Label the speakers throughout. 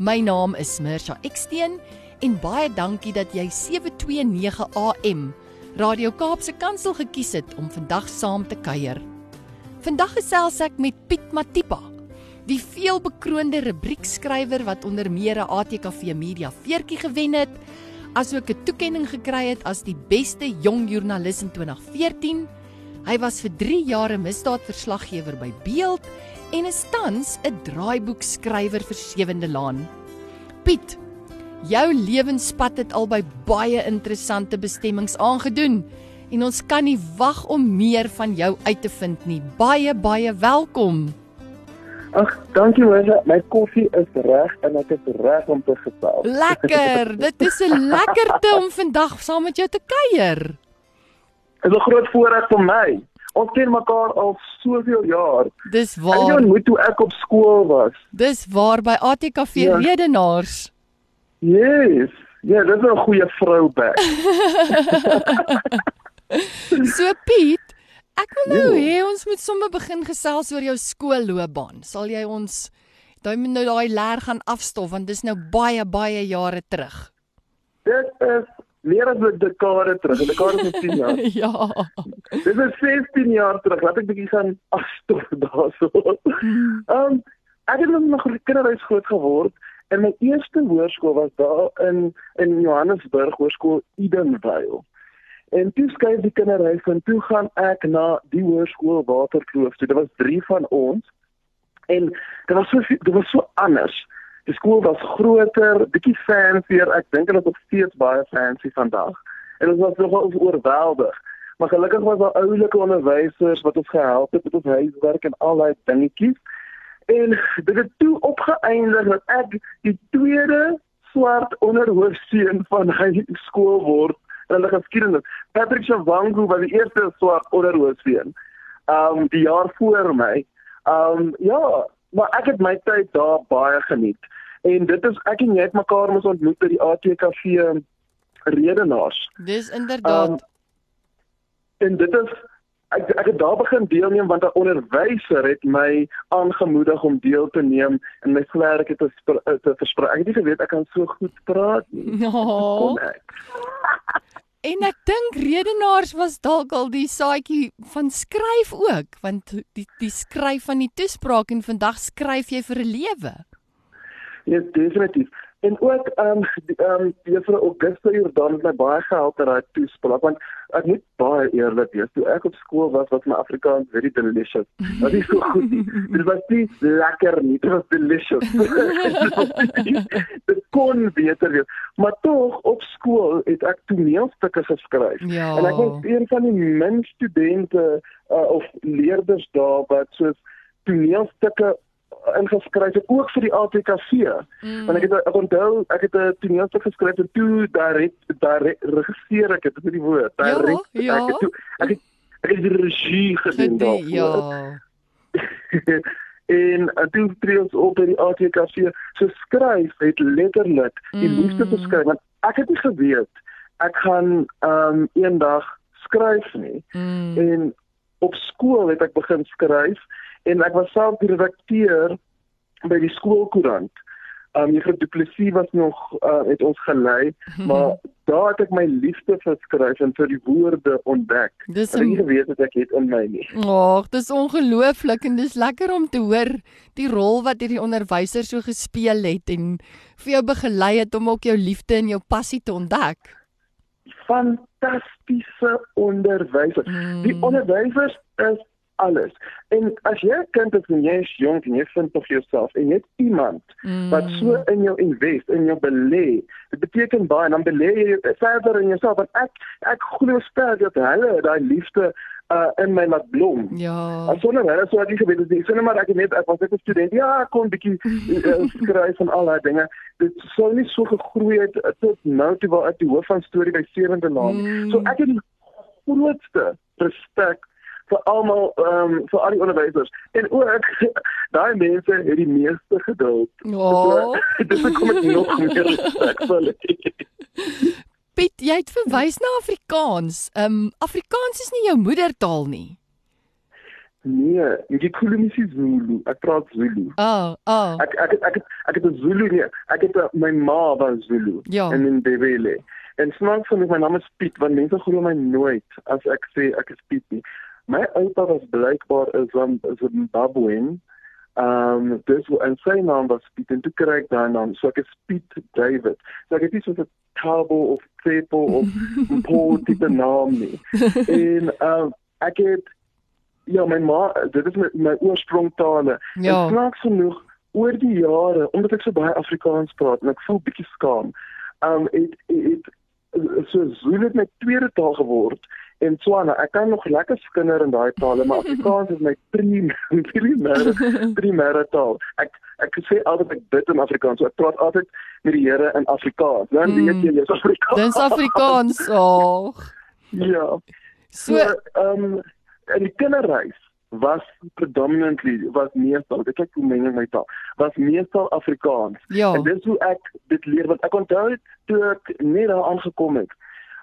Speaker 1: My naam is Mirsha Eksteen en baie dankie dat jy 729 AM Radio Kaapse Kansel gekies het om vandag saam te kuier. Vandag gesels ek met Piet Matipa, die veelbekroonde rubriekskrywer wat onder meer 'n ATKV Media veertjie gewen het, asook 'n toekenning gekry het as die beste jong joernalis in 2014. Hy was vir 3 jaar 'n misdaadverslaggewer by Beeld en is tans 'n draaiboekskrywer vir Sewende Laan. Piet, jou lewenspad het al by baie interessante bestemmings aangedoen en ons kan nie wag om meer van jou uit te vind nie. Baie baie welkom.
Speaker 2: Ag, dankie Lisa. My koffie is reg en ek is reg om te gesels.
Speaker 1: Lekker. Dit is 'n lekkerte om vandag saam met jou te kuier.
Speaker 2: Dit is 'n groot voorreg vir my. Ons ken mekaar al soveel jaar.
Speaker 1: Dis waar.
Speaker 2: het ontmoet toe ek op skool was.
Speaker 1: Dis waar by ATKV
Speaker 2: Ja.
Speaker 1: redenaars.
Speaker 2: Yes. Ja, dit is 'n goeie throwback.
Speaker 1: So Piet, ek wil nou
Speaker 2: Ja.
Speaker 1: hê ons moet sommer begin gesels oor jou skoolloopbaan. Sal jy ons daai moet nou daai leer gaan afstof want dis nou baie baie jare terug.
Speaker 2: dit is meer as 'n dekade terug. 'n Dekade is 10 jaar.
Speaker 1: ja.
Speaker 2: Dit is 16 jaar terug. Laat ek bietjie gaan afstof daarso. Ehm um, ek het in 'n kinderhuis groot geword en my eerste hoërskool was daar in in Johannesburg, hoërskool Edenvale. En toe skuif die kinderhuis en toe gaan ek na die hoërskool Waterkloof. toe. Dit was 3 van ons. En dit was so dit was so anders. Die skool was groter, bietjie fancier. Ek dink dit is nog steeds baie fancy vandag. En dit was nogal oorweldig. Maar gelukkig was daar oulike onderwysers wat ons gehelp het met ons huiswerk en al daai dingetjies. En dit het toe opgeëindig dat ek die tweede swart onderhoofseun van hy skool word in hulle geskiedenis. Patrick Shawangu was die eerste swart onderhoofseun. Um die jaar voor my. Um ja, maar ek het my tyd daar baie geniet. En dit is ek en jy het mekaar mos ontmoet by die ATKV redenaars.
Speaker 1: Dis inderdaad.
Speaker 2: Um, en dit is ek ek het daar begin deelneem want 'n onderwyser het my aangemoedig om deel te neem in my spr- eh, te versprei. Ek het nie geweet ek kan so goed praat nie.
Speaker 1: Ja.
Speaker 2: Kon ek.
Speaker 1: En ek dink redenaars was dalk al die saadjie van skryf ook, want die die skryf van die toespraak en vandag skryf jy vir 'n lewe.
Speaker 2: Ja, definitief. En ook ehm um, ehm um, juffrou Augusta Jordan het my baie gehelp met daai toespraak want ek moet baie eerlik wees, toe ek op skool was was my Afrikaans very delicious. Dit was nie so goed nie. Dit was nie lekker nie, dit was delicious. dit kon beter wees. Maar tog op skool het ek toneelstukke geskryf.
Speaker 1: Ja.
Speaker 2: En ek was een van die min studente uh, of leerders daar wat soos toneelstukke ingeskryf het ook vir die ATKV.
Speaker 1: Mm.
Speaker 2: Want ek het ek onthou ek het 'n toneelstuk geskryf en toe daar daar regisseer ek dit met die woord.
Speaker 1: Ja,
Speaker 2: Direct,
Speaker 1: ja.
Speaker 2: Ek het toe ek het, ek het die regie gedoen daarvoor.
Speaker 1: ja.
Speaker 2: en toe tree ons op by die ATKV. So skryf het letterlik die
Speaker 1: Mm.
Speaker 2: liefde vir skryf want ek het nie geweet ek gaan ehm um, eendag skryf nie.
Speaker 1: Mm.
Speaker 2: En op skool het ek begin skryf en ek was self die redakteur by die skoolkoerant. Um Juffrou Du Plessis was nog uh, het ons gelei, maar daar het ek my liefde vir skryf en vir die woorde ontdek.
Speaker 1: Dis
Speaker 2: nie geweet dat ek het in my nie.
Speaker 1: Ag, dis ongelooflik en dis lekker om te hoor die rol wat hierdie onderwyser so gespeel het en vir jou begelei het om ook jou liefde en jou passie te ontdek.
Speaker 2: Fantastiese onderwysers.
Speaker 1: Mm.
Speaker 2: Die onderwysers is alles. En as jy 'n kind is en jy is jonk en jy vind tog jouself en jy het iemand
Speaker 1: Mm.
Speaker 2: wat so in jou invest in jou belê. Dit beteken baie en dan belê jy verder in jouself want ek ek glo sterk dat hulle daai liefde uh in my laat blom.
Speaker 1: Ja.
Speaker 2: En sonder hulle sou ek nie geweet het nie. Sonder maar ek het net ek was net 'n student. Ja, ek kon bietjie uh, skryf en al daai dinge. Dit sou nie so gegroei het tot nou toe waar ek die hoof van storie by Sewende Laan.
Speaker 1: Mm.
Speaker 2: So ek het die grootste respek vir almal ehm um, vir al die onderwysers en ook daai mense het die meeste geduld.
Speaker 1: Oh.
Speaker 2: Dis kom ek nog meer respek vir hulle.
Speaker 1: Piet, jy het verwys na Afrikaans. Ehm um, Afrikaans is nie jou moedertaal nie.
Speaker 2: Nee, ngikhuluma isiZulu. Ek praat Zulu.
Speaker 1: Ah, ah.
Speaker 2: Ek ek ek ek, ek het 'n Zulu nie. Ek het 'n my ma was Zulu
Speaker 1: Ja.
Speaker 2: in Ndebele. En snaaks vir my my naam is Piet want mense glo my nooit as ek sê ek is Piet nie. My oupa was blykbaar is van Zimbabwe. Ehm um, dis en sy naam was Piet en toe kry ek daai naam. So ek is Piet David. So ek het nie so 'n Tabo of Tsepo of Paul tipe naam nie. En ehm um, ek het ja, my ma, dit is my, my oorspronktale.
Speaker 1: Ja.
Speaker 2: En snaaks genoeg oor die jare, omdat ek so baie Afrikaans praat en ek voel bietjie skaam. Um het het, het so Zulu het my tweede taal geword en Tswana. Ek kan nog lekker skinder in daai tale, maar Afrikaans is my prim- primêre primêre taal. Ek ek sê altyd ek bid in Afrikaans. So ek praat altyd met die Here in Afrikaans. Dan
Speaker 1: Mm.
Speaker 2: weet jy jy's Afrikaans.
Speaker 1: Dis Afrikaans. Ag.
Speaker 2: Ja.
Speaker 1: So,
Speaker 2: So, ehm um, in die kinderreis was predominantly was meestal ek kyk hoe meng ek my taal was meestal Afrikaans
Speaker 1: ja.
Speaker 2: en dis hoe ek dit leer want ek onthou toe ek net daar aangekom het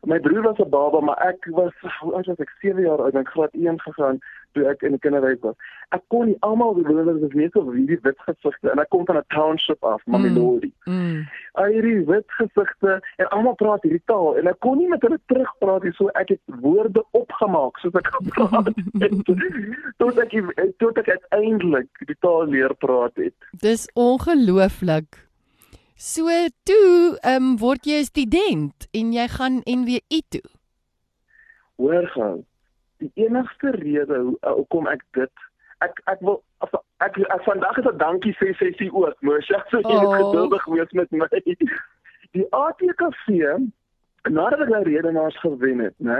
Speaker 2: my broer was 'n baba maar ek was hoe oud was ek? 7 jaar oud ek graad 1 gegaan toe ek in die kinderreis was. Ek kon nie almal die broers was net so hierdie wit gesigte en ek kom van 'n township af Mamelodi
Speaker 1: Mm.
Speaker 2: al hierdie wit gesigte en almal praat hierdie taal en ek kon nie met hulle terugpraat nie so ek het woorde opgemaak soos ek gepraat het. Tot ek tot ek uiteindelik die taal leer praat het.
Speaker 1: Dis ongelooflik. So toe ehm um, word jy 'n student en jy gaan NWU toe.
Speaker 2: hoor gaan die enigste rede uh, hoekom ek dit ek ek wil as ek, ek vandag is 'n dankie sê sessie ook Moshe so jy het
Speaker 1: Oh.
Speaker 2: geduldig wees met my die ATKV nadat ek nou redenaars gewen het né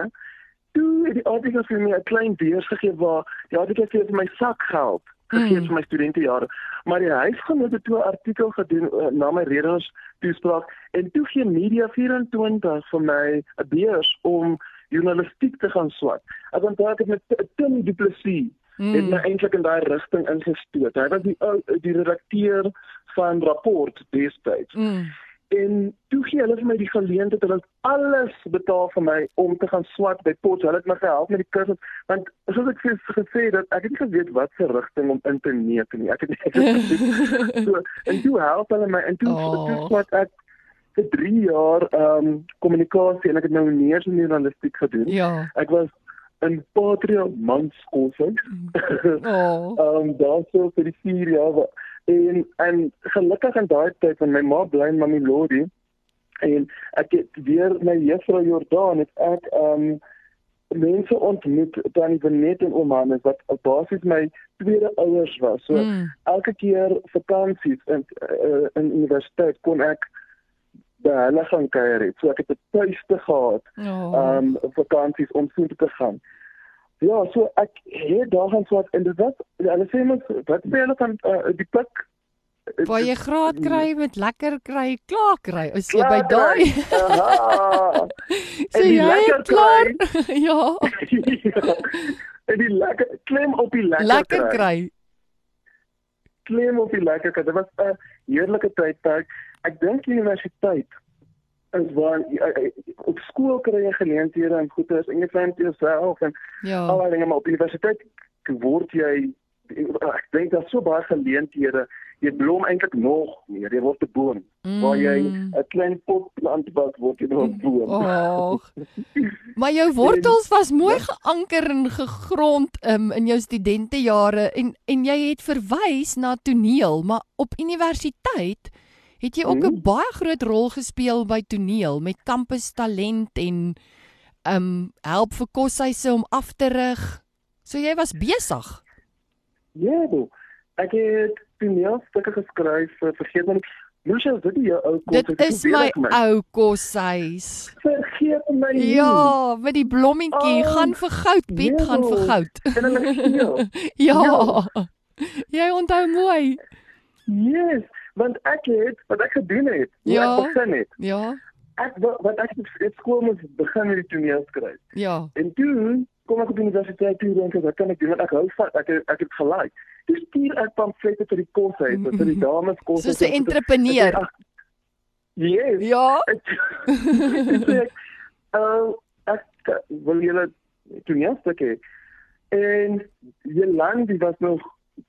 Speaker 2: toe het die ATKV my 'n klein beurs gegee waar die ATKV vir my sakgeld gegee
Speaker 1: Mm.
Speaker 2: vir my studentejare maar die huisgenoot het toe 'n artikel gedoen uh, na my redenaars toespraak en toe gee Media 24 vir my 'n beurs om journalistiek te gaan swat. Ek onthou ek het met Tim Du Plessis mm. het my eintlik in daai rigting ingestoot. Hy was die die redakteur van rapport destyds.
Speaker 1: Mm.
Speaker 2: En toe gee hulle vir my die geleentheid hulle het alles betaal vir my om te gaan swat by Potch. Hulle het my gehelp met die kursus want soos ek sê gesê dat ek het nie geweet wat se rigting om in te neem nie. Ek het nie so en toe help hulle my en toe
Speaker 1: Oh.
Speaker 2: toe swat ek vir 3 jaar ehm um, kommunikasie en ek het nou nie eens journalistiek gedoen.
Speaker 1: Ja.
Speaker 2: Ek was in Patria Manskolse.
Speaker 1: Oh.
Speaker 2: Ehm um, daarso vir die 4 jaar wa- en en gelukkig in daai tyd van my ma bly in Mamelodi en ek het weer my juffrou Jordaan het ek ehm um, mense ontmoet tannie Benet en ouma Hannes wat basies my tweede ouers was. So
Speaker 1: Mm.
Speaker 2: elke keer vakansies in uh, in universiteit kon ek by hulle gaan kuier het. So ek het 'n tuiste gehad
Speaker 1: Oh.
Speaker 2: um vakansies om so te gaan. Ja, so ek het daar gaan swat en dit was hulle sê mos wat sê hulle van uh, die plek
Speaker 1: Waar jy graad kry met lekker kry, klaar kry. Is jy by daai? So
Speaker 2: en die
Speaker 1: jy
Speaker 2: lekker
Speaker 1: klaar. ja.
Speaker 2: en die lekker klem op die lekker,
Speaker 1: Lekker kry.
Speaker 2: klem op die lekker kry. Dit was 'n heerlike tydperk. Ek dink universiteit is waar jy- jy- op skool kry jy geleenthede en goeders en jy vind jouself en
Speaker 1: Ja.
Speaker 2: al dinge maar op universiteit word jy ek dink daar's so baie geleenthede jy blom eintlik nog meer jy word 'n boom mm. waar jy. 'n klein pot plant wat word jy nog 'n boom
Speaker 1: Ag. Maar jou wortels was mooi geanker en gegrond um, in jou studentejare en en jy het verwys na toneel, maar op universiteit het jy ook 'n
Speaker 2: Mhm.
Speaker 1: baie groot rol gespeel by toneel met kampus talent en um help vir koshuise om af te rig. So jy was besig.
Speaker 2: ja bo ek het toneelstukke geskryf vir vergeet my jy dit jou ou kos?
Speaker 1: Dit is my ou koshuis.
Speaker 2: Vergeet my nie.
Speaker 1: Ja, met die blommetjie,
Speaker 2: Oh,
Speaker 1: gaan vir goud, Piet, gaan vir goud.
Speaker 2: En hulle steel.
Speaker 1: Ja. Jy onthou mooi.
Speaker 2: Yes, want ek het wat ek gedoen het, hoe
Speaker 1: Ja.
Speaker 2: ek begin het.
Speaker 1: Ja.
Speaker 2: Ek wa- wat ek het skool moes begin met die toneel skryf.
Speaker 1: Ja.
Speaker 2: En toe kom ek op die universiteit toe dink ek wat kan ek doen want ek hou van ek ek het gelike. Dis stuur ek pamflette vir die koshuis, vir die dames koshuis.
Speaker 1: Soos 'n entrepreneur.
Speaker 2: Yes.
Speaker 1: Ja.
Speaker 2: Ek sê uh, ek wil julle toneelstuk hê. En Jolandi was nog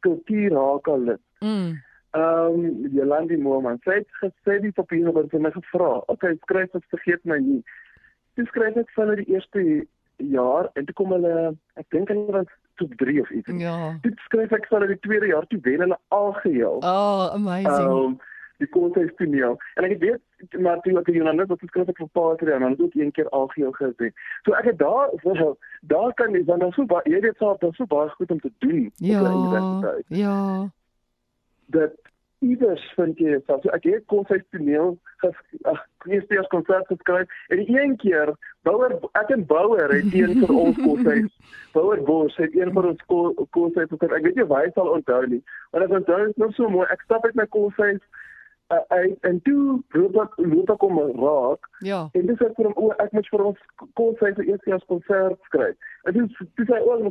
Speaker 2: kultuurhakel lid.
Speaker 1: Mm.
Speaker 2: Ehm um, Jolandi Moorman sy het gesê die papier wat sy my gevra. Okay, skryf ek vergeet my nie. Toe skryf ek van die eerste jaar en toe kom hulle ek dink hulle was top 3 of iets.
Speaker 1: Ja.
Speaker 2: Toe skryf ek van die tweede jaar toe wen hulle algeheel.
Speaker 1: Oh, amazing.
Speaker 2: Ehm die konsep toneel. En ek weet maar toe ek journalist wat geskryf het vir Patria en dan ook een keer algeheel gesê. So ek het daar so daar kan jy dan so baie jy weet so dat so baie goed om te doen op die
Speaker 1: Ja.
Speaker 2: universiteit.
Speaker 1: Ja.
Speaker 2: Dat iewers vind jy jouself. So ek het konsep toneel ges- ag eerste eers konsert geskryf en een keer Bouwer ek en Bouwer het een vir ons konsep Bouwer Bos het een vir ons ko- konsep geskryf. Ek weet nie waar hy sal onthou nie. Maar ek onthou dit nog so mooi. Ek stap uit my konsep uh, uit en toe loop ek loop ek om raak
Speaker 1: Ja.
Speaker 2: en dis ek vir hom o ek moet vir ons konsep vir eerste eers konsert skryf. En dis dis hy oor my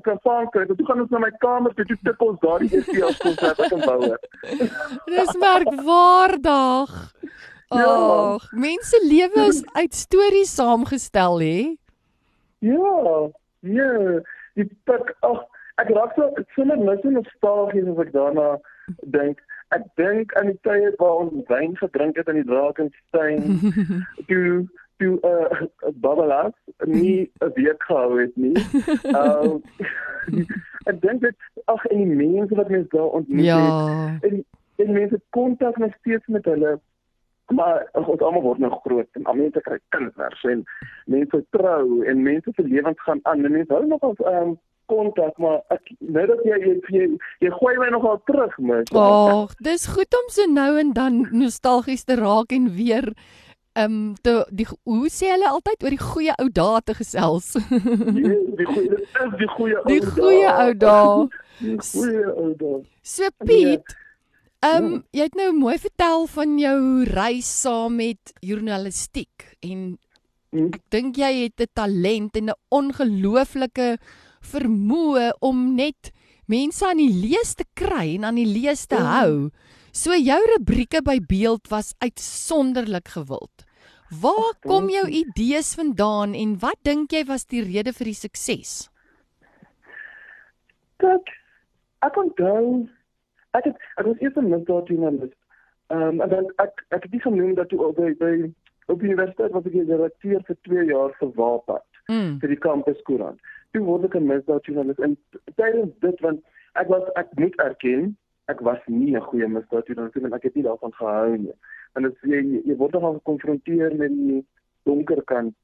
Speaker 2: kan. En Toe gaan ons na my kamer toe toe tik ons daardie eerste eers konsert ek en Bouwer.
Speaker 1: Dis merkwaardig.
Speaker 2: Ja.
Speaker 1: Ag, mense lewe is uit stories saamgestel, hè?
Speaker 2: Ja, ja, die pik ag ek raak so sommer net so nostalgies as ek daarna dink. Ek dink aan die tye waar ons wyn gedrink het in die Drakensberg toe toe uh Babbelas nie 'n week gehou het nie. Um ek dink dit ag en die mense wat mense daar ontmoet
Speaker 1: Ja.
Speaker 2: het en en mense kontak nog steeds met hulle maar ons almal word nou groot en almal mense kry kinders en mense trou en mense se lewens gaan aan en mense hou nog ons ehm kontak maar ek nou dat jy jy jy, jy gooi my nogal terug mens.
Speaker 1: Ag, dis goed om so nou en dan nostalgies te raak en weer ehm um, te die hoe sê hulle altyd oor die goeie ou dae te gesels.
Speaker 2: Ja, die goeie dit is die goeie ou
Speaker 1: Die goeie ou dae.
Speaker 2: Die goeie ou dae.
Speaker 1: So Piet, ehm um, jy het nou mooi vertel van jou reis saam met journalistiek en
Speaker 2: Hm,
Speaker 1: ek dink jy het 'n talent en 'n ongelooflike vermoë om net mense aan die lees te kry en aan die lees te
Speaker 2: Ja.
Speaker 1: hou. So jou rubrieke by Beeld was uitsonderlik gewild. Waar kom jou idees vandaan en wat dink jy was die rede vir die sukses?
Speaker 2: Kyk, ek onthou ek het ek was eers 'n misdaadjoernalis. Ehm um, en dan ek ek het nie genoem dat toe by by op die universiteit was ek die redakteur vir 2 jaar vir Waapad
Speaker 1: Mm.
Speaker 2: vir die kampuskoerant. Toe word ek 'n misdaadjoernalis en tydens dit want ek was ek moet erken ek was nie 'n goeie misdaadjoernalis en ek het nie daarvan gehou nie. Want dit is- jy jy word nogal gekonfronteer met die donker kant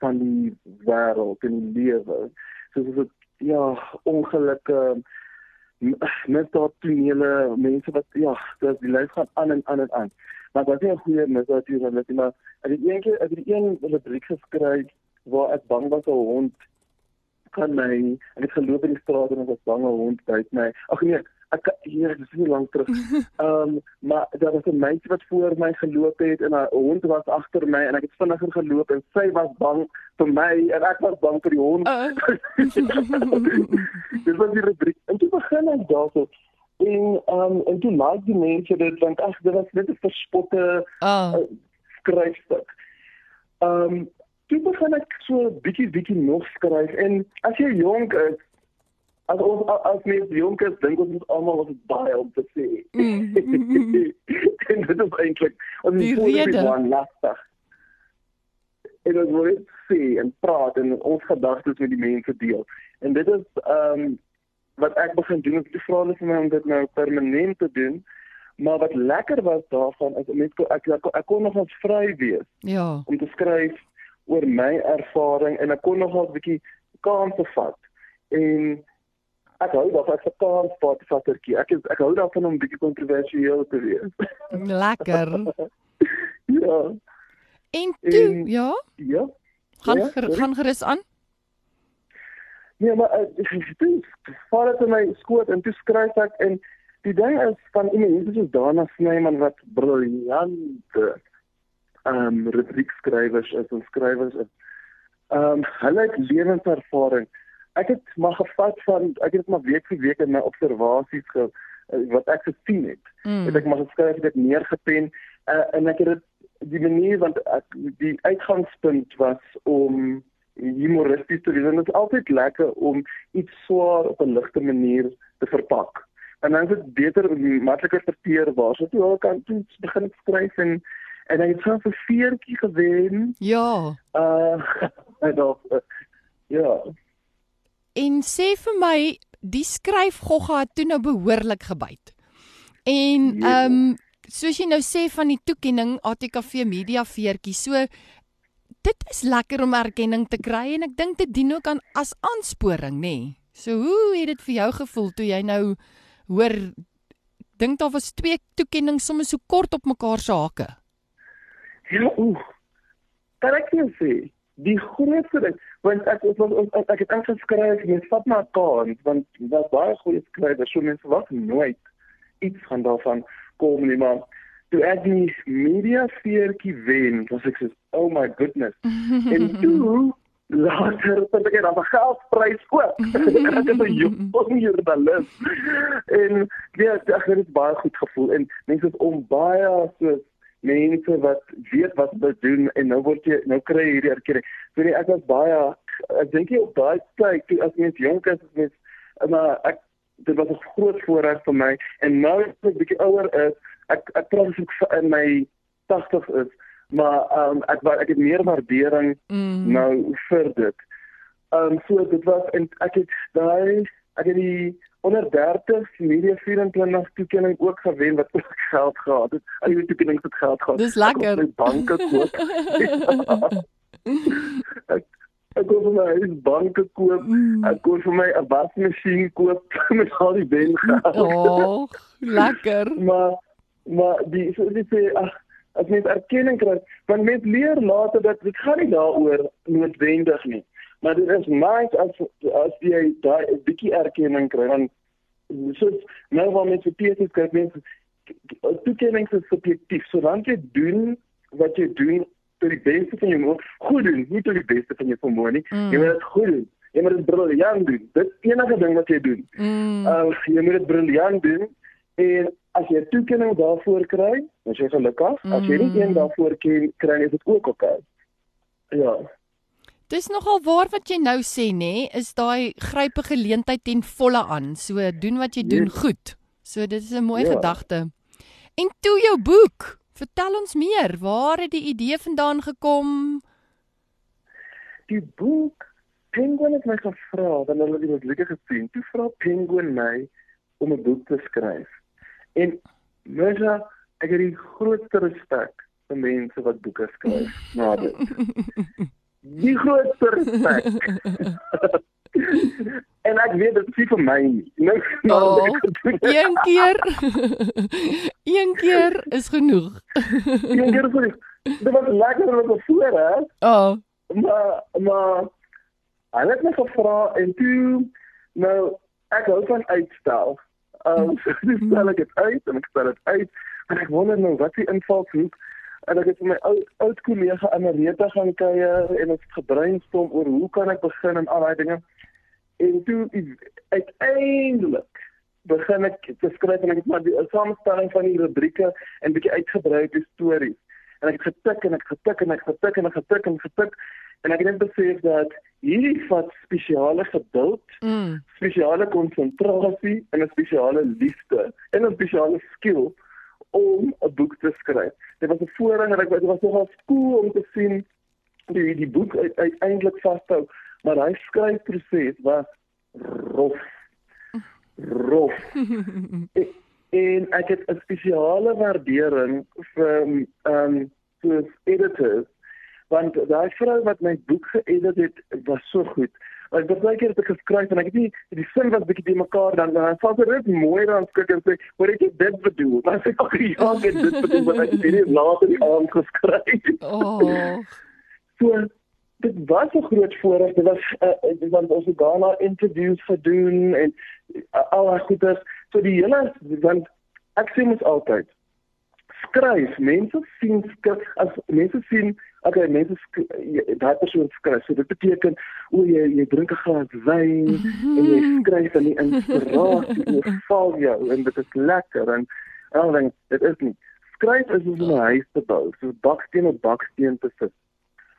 Speaker 2: van die wêreld en die lewe. Soos dit ja, ongelukke misdaadtonele, mense wat ja, dis die lewe gaan aan en aan en aan. Maar ek was nie 'n goeie misdaadjoernalis nie, maar ek het eendag ek het een rubriek geskryf waar ek bang was 'n hond kan my ek het geloop in die straat en ek was bang 'n hond byt my. Ag nee, ek hier dis nie lank terug. Ehm um, maar daar was 'n meisie wat voor my geloop het en 'n hond was agter my en ek het vinniger geloop en sy was bang vir my en ek was bang vir die hond.
Speaker 1: Uh.
Speaker 2: Dis was die rubriek. En toe begin ek daarso en ehm um, en toe like die mense dit want ag dit was net 'n verspotte
Speaker 1: Ah,
Speaker 2: skryfstuk. Ehm um, toe begin ek so bietjie bietjie nog skryf en as jy jonk is as ons as mens jonk is dink ons moet almal wat baie om te sê.
Speaker 1: Mm.
Speaker 2: en dit is eintlik ons
Speaker 1: Die
Speaker 2: is die lastig. En ons net sê en praat en ons gedagtes met die mense deel. En dit is ehm um, wat ek begin doen. Ek vra hulle vir my om dit nou permanent te doen. Maar wat lekker was daarvan is mense ek ek, ek kon nog eens vry wees
Speaker 1: ja.
Speaker 2: om te skryf oor my ervaring en ek kon nogal 'n bietjie kanse vat. En ek hou daarvan ek verkaan spaatvattertjie. Ek is ek hou daarvan om bietjie kontroversieel te wees.
Speaker 1: Lekker.
Speaker 2: ja.
Speaker 1: En toe,
Speaker 2: En-
Speaker 1: ja,
Speaker 2: Ja.
Speaker 1: gaan
Speaker 2: Ja,
Speaker 1: ger, gaan gerus aan.
Speaker 2: Nee, maar uh, toe val dit in my skoot en toe skryf ek en die ding is van iemand soos Dana Snyman wat briljante ehm um, rubriekskrywers is en skrywers is. Ehm um, hulle het lewenservaring. Ek het maar gevat van ek het maar week vir week in my observasies ge, uh, wat ek gesien het.
Speaker 1: Mm.
Speaker 2: Het ek maar geskryf, het ek neergepen uh, en ek het dit die manier want ek, die uitgangspunt was om humoristies te wees en dit is altyd lekker om iets swaar op 'n ligte manier te verpak. En dan is dit beter makliker verteerbaar. So toe al kan toe begin ek skryf en en ek het self 'n veertjie gewen.
Speaker 1: Ja.
Speaker 2: Uh en uh, ja.
Speaker 1: En sê vir my, die skryfgogga het toe nou behoorlik gebyt. En
Speaker 2: Ja.
Speaker 1: ehm um, soos jy nou sê van die toekenning ATKV Media veertjie, so dit is lekker om erkenning te kry en ek dink dit dien ook aan as aansporing, nê. Nee. So hoe het dit vir jou gevoel toe jy nou hoor dink daar was twee toekennings sommer so kort op mekaar se hake?
Speaker 2: Ja, oeh. Kan ek nie sê die grootste ding want ek ek, ek, ek, ek het ingeskryf en vat maar kans want daar's baie goeie skrywers so mense wag nooit iets van daarvan kom nie maar toe ek die media veertjie wen was ek so oh my goodness. En toe later het ek dan 'n geldprys ook. Ek is 'n jong joernalis. En ja ek het baie goed gevoel en mense het om baie so mense wat weet wat hulle doen en nou word jy nou kry jy hierdie erkenning. So nee, ek was baie ek dink jy op daai tyd toe as mens jonk is, as mens maar ek dit was 'n groot voorreg vir my en nou as ek bietjie ouer is, ek ek praat ek in my 80's is, maar um, ek ek het meer waardering
Speaker 1: Mm.
Speaker 2: nou vir dit. Ehm um, so dit was en ek het daai ek het die onder 30 media 24 toekenning ook gewen wat ook geld gehad het. Al die toekennings het geld gehad.
Speaker 1: Dis
Speaker 2: Ek
Speaker 1: lekker.
Speaker 2: my banke koop. ek ek kon vir my huis banke koop.
Speaker 1: Mm.
Speaker 2: Ek kon vir my 'n wasmasjien koop met al die wen geld.
Speaker 1: Oh, lekker.
Speaker 2: maar maar die so dit sê ag as mens erkenning kry, want mens leer later dat dit gaan nie daaroor noodwendig nie. Maar dit is nice as as jy daai 'n bietjie erkenning kry want soos nou waar mense teesies kry, mense toekenning is subjektief. So dan jy doen wat jy doen tot die beste van jou vermoë, goed doen, nie tot die beste van jou vermoë nie.
Speaker 1: Mm.
Speaker 2: Jy moet dit goed doen. Jy moet dit briljant doen. Dit enige ding wat jy doen.
Speaker 1: Mm.
Speaker 2: Uh, jy moet dit briljant doen en as jy toekenning daarvoor kry, dan is jy gelukkig. As jy nie
Speaker 1: Mm.
Speaker 2: een daarvoor ken, kry jy dit ook oké. Ja.
Speaker 1: Dis nogal waar wat jy nou sê nê, nee, is daai grype geleentheid ten volle aan. So doen wat jy doen
Speaker 2: Yes.
Speaker 1: goed. So dit is 'n mooi
Speaker 2: Ja.
Speaker 1: gedagte. En toe jou boek. Vertel ons meer. Waar het die idee vandaan gekom?
Speaker 2: Die boek Penguin het my gevra want hulle het die musiek gesien. Toe vra Penguin my om 'n boek te skryf. En Mesha, ek het die grootste respek vir mense wat boeke skryf. Na dit. Die grootste respek. en ek weet dit is vir my nie. Nou,
Speaker 1: Oh,
Speaker 2: nou gedoen het.
Speaker 1: Een keer. Een keer is genoeg.
Speaker 2: Een keer vir dit was lekker om te voor hè.
Speaker 1: Oh.
Speaker 2: Maar maar hy het my gevra en toe nou ek hou van uitstel. Um so stel ek dit uit en ek stel dit uit en ek wonder nou wat die invalshoek en ek het vir my ou oud kollega Amareta gaan kuier en ons het gebrainstorm oor hoe kan ek begin en al daai dinge. En toe uiteindelik begin ek te skryf en ek het maar die samestelling van die rubrieke en bietjie uitgebrei die stories. En ek het getik en ek getik en ek getik en ek getik en getik en ek het net besef dat hierdie vat spesiale geduld,
Speaker 1: Mm.
Speaker 2: spesiale konsentrasie en 'n spesiale liefde en 'n spesiale skill om 'n boek te skryf. Dit was 'n voorreg en ek dit was nogal cool om te sien die die boek uit, uiteindelik vashou, maar hy skryfproses was rof. Rof. en, en ek het 'n spesiale waardering vir ehm um, soos editors want daai vrou wat my boek geëdit het was so goed Ek het baie keer dit geskryf en ek het nie die sin was bietjie te mekaar dan dan sal dit net mooi dan skik en sê, "Wat het jy dit bedoel?" Dan sê ek, "Ja, ek het dit bedoel, maar ek het dit later die aand geskryf."
Speaker 1: Oh.
Speaker 2: so dit was 'n groot voorreg. Dit was uh, want ons het daarna interviews gedoen en uh, al daai goeders. So die hele want ek sê mos altyd skryf. Mense sien skryf as mense sien okay, mense daai persoon skryf. So dit beteken o jy jy drink 'n glas wyn mm -hmm. en jy skryf en die inspirasie oorval jou en dit is lekker en al dan dit is nie. Skryf is soos 'n huis te bou, so baksteen op baksteen te sit.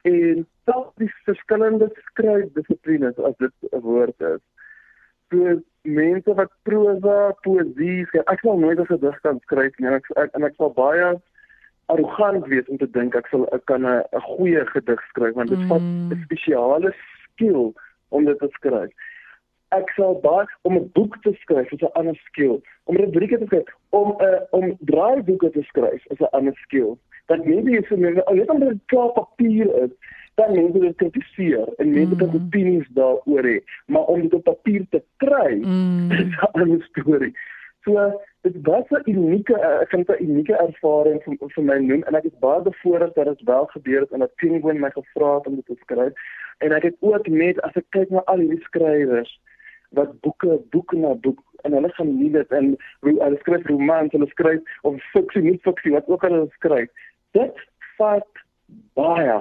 Speaker 2: En selfs die verskillende skryfdissiplines as dit 'n woord is. So mense wat prosa, poesie, ek sal nooit 'n gedig kan skryf nie. Ek, ek en ek sal baie arrogant wees om te dink ek sal ek kan 'n 'n goeie gedig skryf want dit mm. vat 'n spesiale skill om dit te skryf. Ek sal baie om 'n boek te skryf is 'n ander skill. Om rubrieke te skryf, om 'n uh, om draaiboeke te skryf is 'n ander skill. Dat maybe is net al net dit klaar papier is dan mense dit kritiseer en mense kan mm. opinies daaroor hê, maar om dit op papier te kry mm. is 'n ander storie. So dit was 'n unieke eh, ek vind 'n unieke ervaring vir vir my noem en ek is baie bevoorreg dat dit wel gebeur het en dat Penguin my gevra het om dit te skryf en ek het ook net as ek kyk na al hierdie skrywers wat boeke boek na boek en hulle gaan nie dit en hulle skryf romans hulle skryf of fiksie nie fiksie wat ook al hulle skryf dit vat baie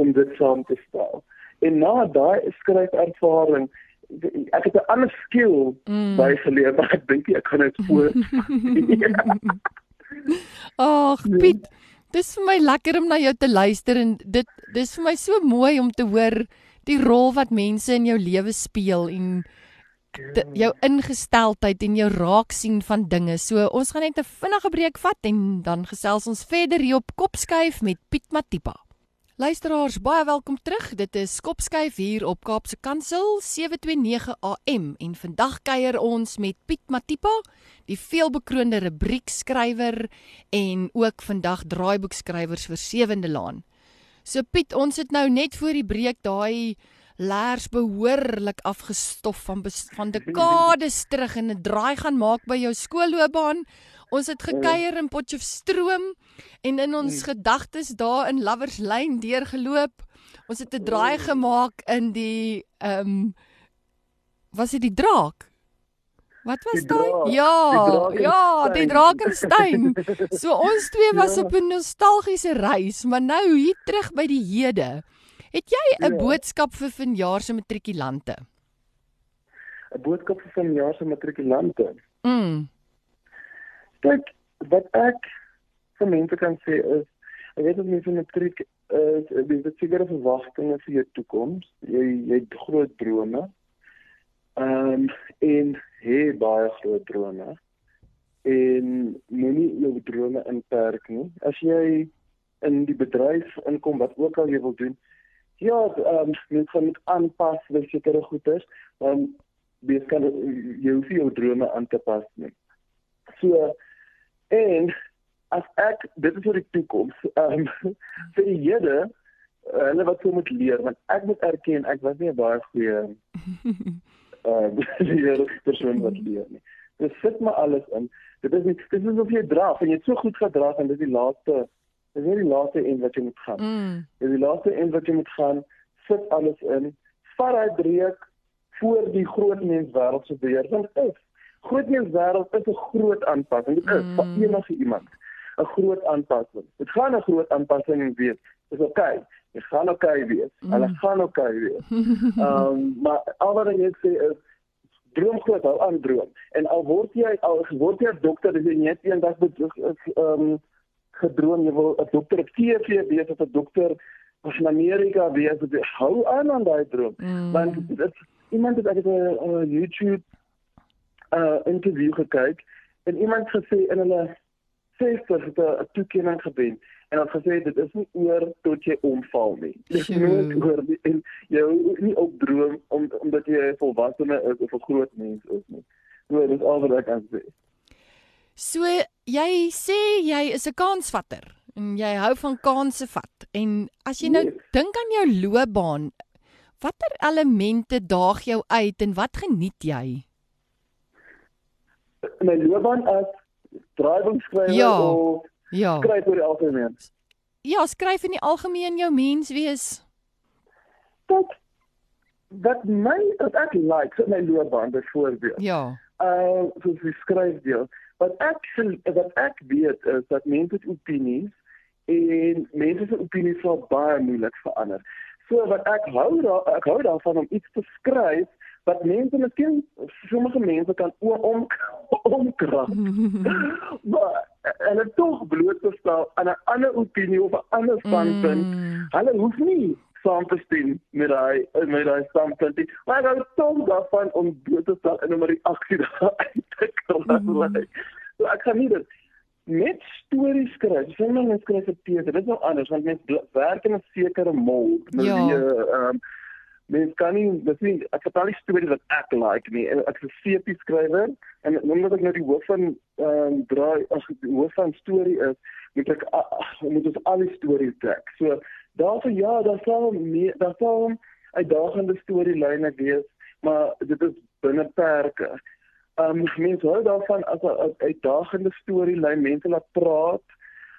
Speaker 2: om dit saam te stel en na daai skryfervaring ek het 'n ander skill mm. by geleer maar ek dink ek kan dit voor.
Speaker 1: Ag Piet, dis vir my lekker om na jou te luister en dit dis vir my so mooi om te hoor die rol wat mense in jou lewe speel en jou ingesteldheid en jou raak sien van dinge. So ons gaan net 'n vinnige breek vat en dan gesels ons verder hier op Kopskuif met Piet Matipa. Luisteraars, baie welkom terug. Dit is Skopskyf hier op Kaapse Kansel 729 AM en vandag kuier ons met Piet Matipa, die veelbekroonde rubriekskrywer en ook vandag draaiboekskrywers vir Sewende Laan. So Piet, ons het nou net voor die breek daai laers behoorlik afgestof van van dekades terug en 'n draai gaan maak by jou skoolloopbaan. Ons het gekuier in Potchefstroom en in ons hmm. gedagtes daar in Lovers Lane deurgeloop. Ons het 'n draai gemaak in die ehm um, was dit die draak? Wat was dit? Ja, die ja, die Drakensteen. So ons twee was ja. op 'n nostalgiese reis, maar nou hier terug by die hede. Het jy 'n ja. boodskap vir vanjaar se matrikulante?
Speaker 2: 'n Boodskap vir vanjaar se matrikulante.
Speaker 1: Mm.
Speaker 2: Kyk, wat ek vir mense kan sê is ek weet dat mense met matriek is dis die sekere verwagtinge vir jou toekoms. Jy jy het groot drome. Ehm um, en hê baie groot drome. En moenie jou drome inperk nie. As jy in die bedryf inkom wat ook al jy wil doen, ja, ehm um, mens gaan moet aanpas vir sekere goeders, dan wees kan jy hoef jou drome aan te pas nie. So En as ek dit is vir die toekoms, ehm um, vir die Here uh, hulle wat sou moet leer want ek moet erken ek was nie 'n baie goeie ehm leer persoon wat leer nie. Dit sit maar alles in. Dit is nie dit is of jy dra en jy het so goed gedra en dit is die laaste dis die laaste een wat jy moet gaan.
Speaker 1: Mm.
Speaker 2: Dis die laaste een wat jy moet gaan sit alles in. Vat hy breek voor die groot mens wêreld se beheer want is grootmenswêreld is 'n groot aanpassing. Dit is mm. vir enige iemand 'n groot aanpassing. Dit gaan 'n groot aanpassing wees. Dis oké. Okay. Dit gaan oké okay wees. Mm. Hulle gaan oké okay wees. Ehm um, maar al wat ek sê is droom groot hou aan droom. En al word jy al word jy 'n dokter, dis net eendag ehm um, gedroom jy wil 'n dokter op TV wees of 'n dokter of in Amerika wees. Hou aan aan daai droom. Mm. Want dit iemand het ek 'n YouTube uh interview gekyk en iemand gesê in hulle 60 het 'n toekenning gewen en het gesê dit is nie oor tot jy omval nie. Dit is nie oor die, en jy nie op droom om omdat jy 'n volwassene is of 'n groot mens is nie. So dit is al wat ek kan sê.
Speaker 1: So jy sê jy is 'n kansvatter en jy hou van kansse vat en as jy nou yes. dink aan jou loopbaan Watter elemente daag jou uit en wat geniet jy?
Speaker 2: My loopbaan as draaiboekskrywer
Speaker 1: Ja.
Speaker 2: of
Speaker 1: Ja.
Speaker 2: skryf oor die algemeen.
Speaker 1: Ja, skryf in die algemeen jou mens wees.
Speaker 2: Dit wat my wat ek like in my loopbaan byvoorbeeld.
Speaker 1: Ja.
Speaker 2: Uh soos die skryfdeel. Wat ek wat ek weet is dat mense het opinies en mense se opinies sal baie moeilik verander. So wat ek hou daar ek hou daarvan om iets te skryf wat mense miskien sommige mense kan o- om omkrap. maar dit tog bloot te stel aan 'n ander opinie of 'n ander standpunt.
Speaker 1: Mm.
Speaker 2: Hulle hoef nie saam te stem met daai met daai standpunt nie. Maar hulle tog daarvan om bloot te stel en 'n reaksie daaruit te kry. So ek gaan nie dit met stories skryf. Sonder mens skryf vir teater. Dit is nou anders want mens bl- werk in 'n sekere mold. Nou
Speaker 1: Ja.
Speaker 2: die ehm mens kan nie dis nie ek vertel nie stories wat ek like nie. Ek is 'n CP skrywer en omdat ek nou die hoof van ehm draai as die hoof van storie is, moet ek a- moet ons al die stories trek. So daarvoor ja, daar sal meer daar sal uitdagende storielyne wees, maar dit is binne perke. Ehm um, mense hou daarvan as 'n uitdagende storielyn, mense laat praat.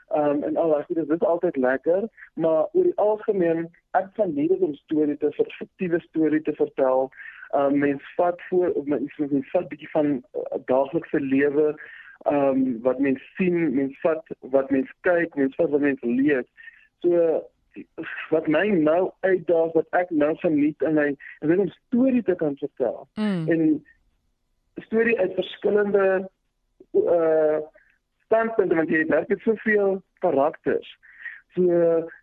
Speaker 2: Ehm um, en al daai goed, is altyd lekker, maar oor die algemeen ek van nie dit om storie te fiktiewe storie te vertel. Ehm um, mens vat voor mens mens vat bietjie van uh, daaglikse lewe ehm um, wat mens sien, mens vat wat mens kyk, mens vat wat mens lees. So wat my nou uitdaag wat ek nou geniet in my is net om storie te kan vertel
Speaker 1: Mm.
Speaker 2: en storie uit verskillende uh standpunte want jy werk met soveel karakters. So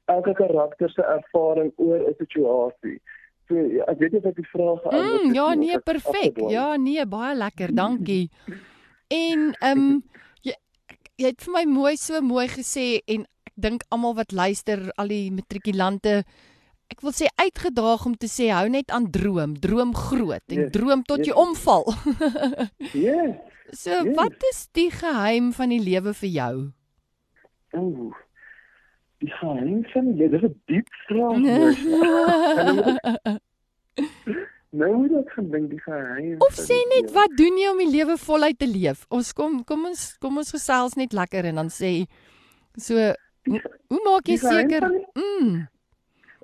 Speaker 2: elke karakter se ervaring oor 'n situasie. So ja, ek weet nie of ek die vraag geantwoord
Speaker 1: Mm,
Speaker 2: het
Speaker 1: ja,
Speaker 2: nie, of
Speaker 1: nee,
Speaker 2: ek
Speaker 1: perfek. Ja, nee, baie lekker. Dankie. En ehm um, jy jy het vir my mooi so mooi gesê en ek dink almal wat luister, al die matrikulante Ek wil sê uitgedaag om te sê hou net aan droom, droom groot en
Speaker 2: Yes,
Speaker 1: droom tot jy
Speaker 2: yes.
Speaker 1: omval.
Speaker 2: Yes.
Speaker 1: so,
Speaker 2: Yes.
Speaker 1: wat is die geheim van die lewe vir jou?
Speaker 2: Ooh. Die geheim van die lewe, dis 'n diep vraag. Nou moet ek gaan dink die geheim.
Speaker 1: Of sê net
Speaker 2: lewe.
Speaker 1: wat doen jy om die lewe voluit te leef? Ons kom kom ons kom ons gesels net lekker en dan sê so hoe, hoe maak jy
Speaker 2: Die
Speaker 1: seker?
Speaker 2: die-
Speaker 1: Mm.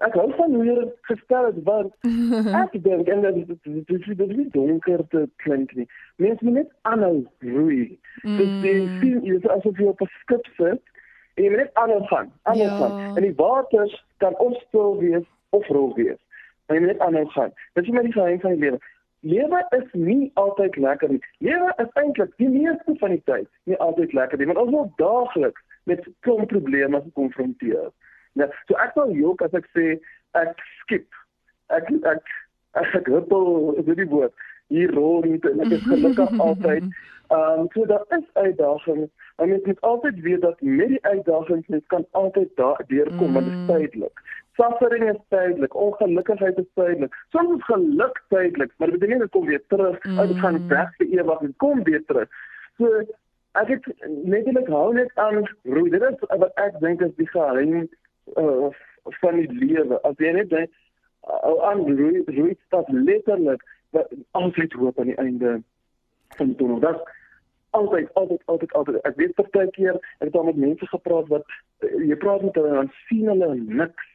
Speaker 2: Ek hou van hoe jy dit gestel het want ek dink en dit dit dit dit dit donker te klink nie. Mense moet net aanhou roei.
Speaker 1: Mm.
Speaker 2: sien jy is asof jy op 'n skip sit en jy moet net aanhou gaan, aanhou
Speaker 1: Ja.
Speaker 2: gaan. En die waters kan of stil wees of rol wees. Maar jy moet net aanhou gaan. Dit is maar die geheim van die lewe. Lewe is nie altyd lekker nie. Lewe is eintlik die meeste van die tyd nie altyd lekker nie, want ons word daagliks met klomp probleme gekonfronteer. Ja, so ek sal jok as ek sê ek skip. Ek ek ek, ek huppel is dit die woord hier rond en ek is gelukkig altyd. Ehm um, so daar is uitdagings. En mens moet altyd weet dat met die uitdagings mens kan altyd daar deurkom, mm. want dit is
Speaker 1: Mm.
Speaker 2: tydelik. Suffering is tydelik, ongelukkigheid is tydelik. Soms is geluk tydelik, maar dit beteken dit kom weer terug. Mm. Dit gaan
Speaker 1: Mm.
Speaker 2: weg vir ewig en kom weer terug. So ek het netlik hou net aan roei. Dit is wat ek dink is die geheim uh, van die lewe. As jy net dink hou aan roei, roei stap letterlik altyd hoop aan die einde van die tunnel. Dat altyd altyd altyd altyd ek weet partykeer ek het al met mense gepraat wat uh, jy praat met hulle en dan sien hulle niks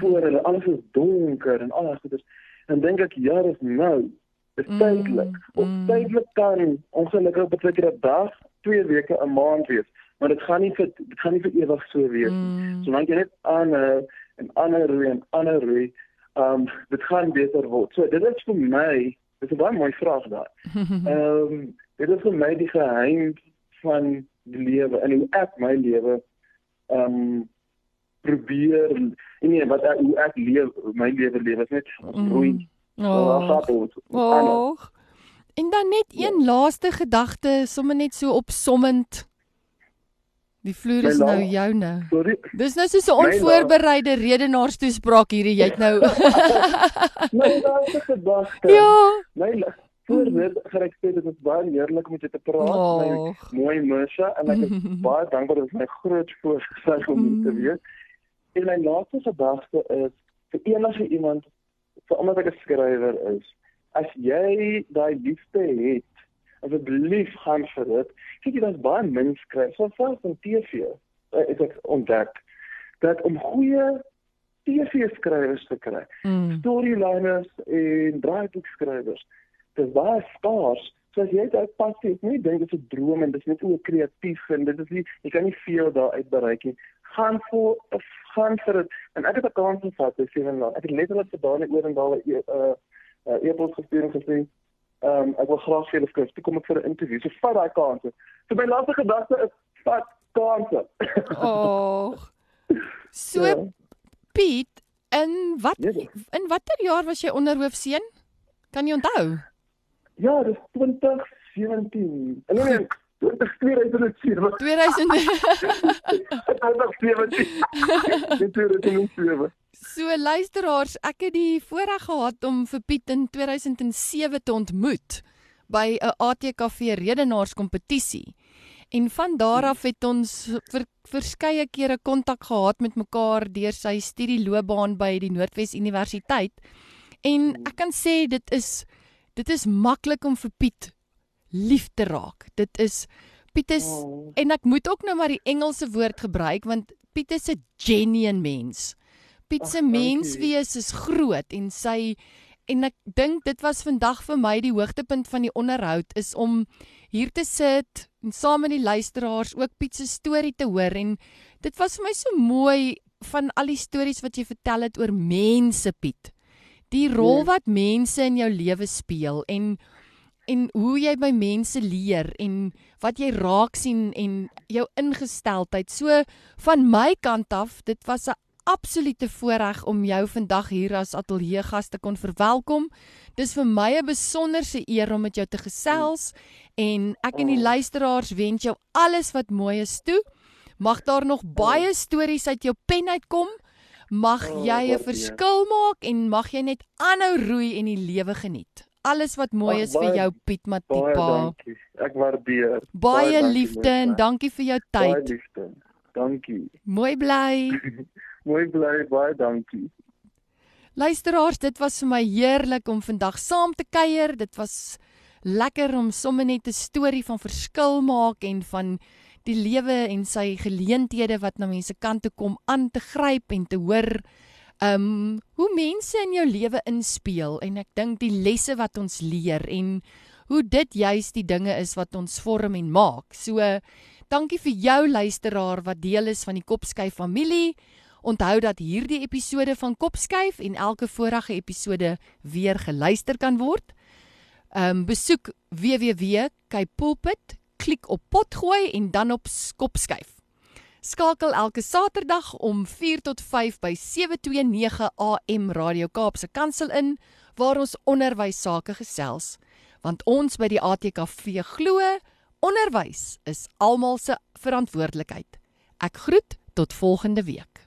Speaker 2: voor hulle. Alles is donker en al daai goeders. En dink ek ja dis nou. Dis
Speaker 1: Mm,
Speaker 2: tydelik. Of
Speaker 1: mm.
Speaker 2: tydelik kan ongelukkig beteken 'n dag twee weke 'n maand wees. Maar dit gaan nie vir dit gaan nie vir ewig so wees nie.
Speaker 1: Mm.
Speaker 2: solank jy net aanhou en aanhou en aanhou um dit gaan beter word so dit is vir my dis 'n baie mooi vraag daar Ehm um, dit is vir my die geheim van die lewe en hoe ek my lewe ehm um, probeer en nee wat ek, hoe ek leef my lewe lewe is net roei.
Speaker 1: Oh.
Speaker 2: Oh.
Speaker 1: Oh. En dan net een laaste gedagte, sommer net so opsommend. Die vloer
Speaker 2: My
Speaker 1: is nou joune.
Speaker 2: Sorry.
Speaker 1: Dis nou so 'n
Speaker 2: My
Speaker 1: onvoorbereide redenaarstoespraak hierdie. Jy het nou
Speaker 2: My laaste gedagte.
Speaker 1: Ja.
Speaker 2: My voor dit ek sê dit is baie heerlik om jou te praat. My
Speaker 1: Och.
Speaker 2: mooi Mersha en ek is baie dankbaar dit is my groot voorgesig om dit te
Speaker 1: Mm.
Speaker 2: weet. En my laaste gedagte is vir enige iemand vir omdat ek 'n skrywer is, as jy daai liefde het, asseblief gaan vir dit. Kyk jy daar's baie min skrywers, so selfs op TV. Ek het ontdek dat om goeie TV-skrywers te kry, mm. storyliners en draaiboekskrywers, dis baie skaars. So as jy dit passie het, nie dink dit is 'n droom en dit is net oor kreatief en dit is nie jy kan nie veel daar uit bereik nie. Gaan vir gaan vir dit. En ek het 'n kans gehad, ek sê dan, ek het letterlik vir daai oor en daai 'n uh, uh, e-pos gestuur en gesê, ehm um, ek wil graag vir julle skryf. Toe kom ek vir 'n interview. So vat daai kanse. So my laaste gedagte is vat kanse.
Speaker 1: Oh. So ja. Piet, in wat in watter jaar was jy onderhoofseun? Kan jy onthou?
Speaker 2: Ja, dis 2017. Nee, nee, 2007.
Speaker 1: 2017. So luisteraars, ek het die voorreg gehad om vir Piet in 2007 te ontmoet by 'n ATKV redenaarskompetisie. En van daar af het ons vir verskeie kere kontak gehad met mekaar deur sy studieloopbaan by die Noordwes Universiteit. En ek kan sê dit is dit is maklik om vir Piet lief te raak. Dit is Piet is oh. en ek moet ook nou maar die Engelse woord gebruik want Piet is 'n genuine mens. Piet se menswees is groot en sy en ek dink dit was vandag vir my die hoogtepunt van die onderhoud is om hier te sit en saam met die luisteraars ook Piet se storie te hoor en dit was vir my so mooi van al die stories wat jy vertel het oor mense Piet die rol ja. wat mense in jou lewe speel en en hoe jy by mense leer en wat jy raak sien en jou ingesteldheid. So van my kant af, dit was 'n absolute voorreg om jou vandag hier as ateljee gas te kon verwelkom. Dis vir my 'n besonderse eer om met jou te gesels en ek en die luisteraars wens jou alles wat mooi is toe. Mag daar nog baie stories uit jou pen uitkom. Mag oh, jy 'n verskil maak en mag jy net aanhou roei en die lewe geniet. Alles wat mooi is vir jou Piet Matipa.
Speaker 2: Baie dankie. Ek waardeer.
Speaker 1: Baie, baie liefde en dankie vir jou tyd.
Speaker 2: Baie liefde. Dankie.
Speaker 1: Mooi bly.
Speaker 2: mooi bly. Baie dankie.
Speaker 1: Luisteraars, dit was vir my heerlik om vandag saam te kuier. Dit was lekker om sommer net 'n storie van verskil maak en van die lewe en sy geleenthede wat na mense kant toe kom aan te gryp en te hoor um hoe mense in jou lewe inspeel en ek dink die lesse wat ons leer en hoe dit juis die dinge is wat ons vorm en maak. So dankie vir jou luisteraar wat deel is van die Kopskyf familie. Onthou dat hierdie episode van Kopskyf en elke vorige episode weer geluister kan word. Um besoek www.kypulpit klik op potgooi en dan op skopskyf. Skakel elke Saterdag om 4 tot 5 by 729 AM Radio Kaapse Kansel in waar ons onderwys sake gesels. Want ons by die ATKV glo onderwys is almal se verantwoordelikheid. Ek groet tot volgende week.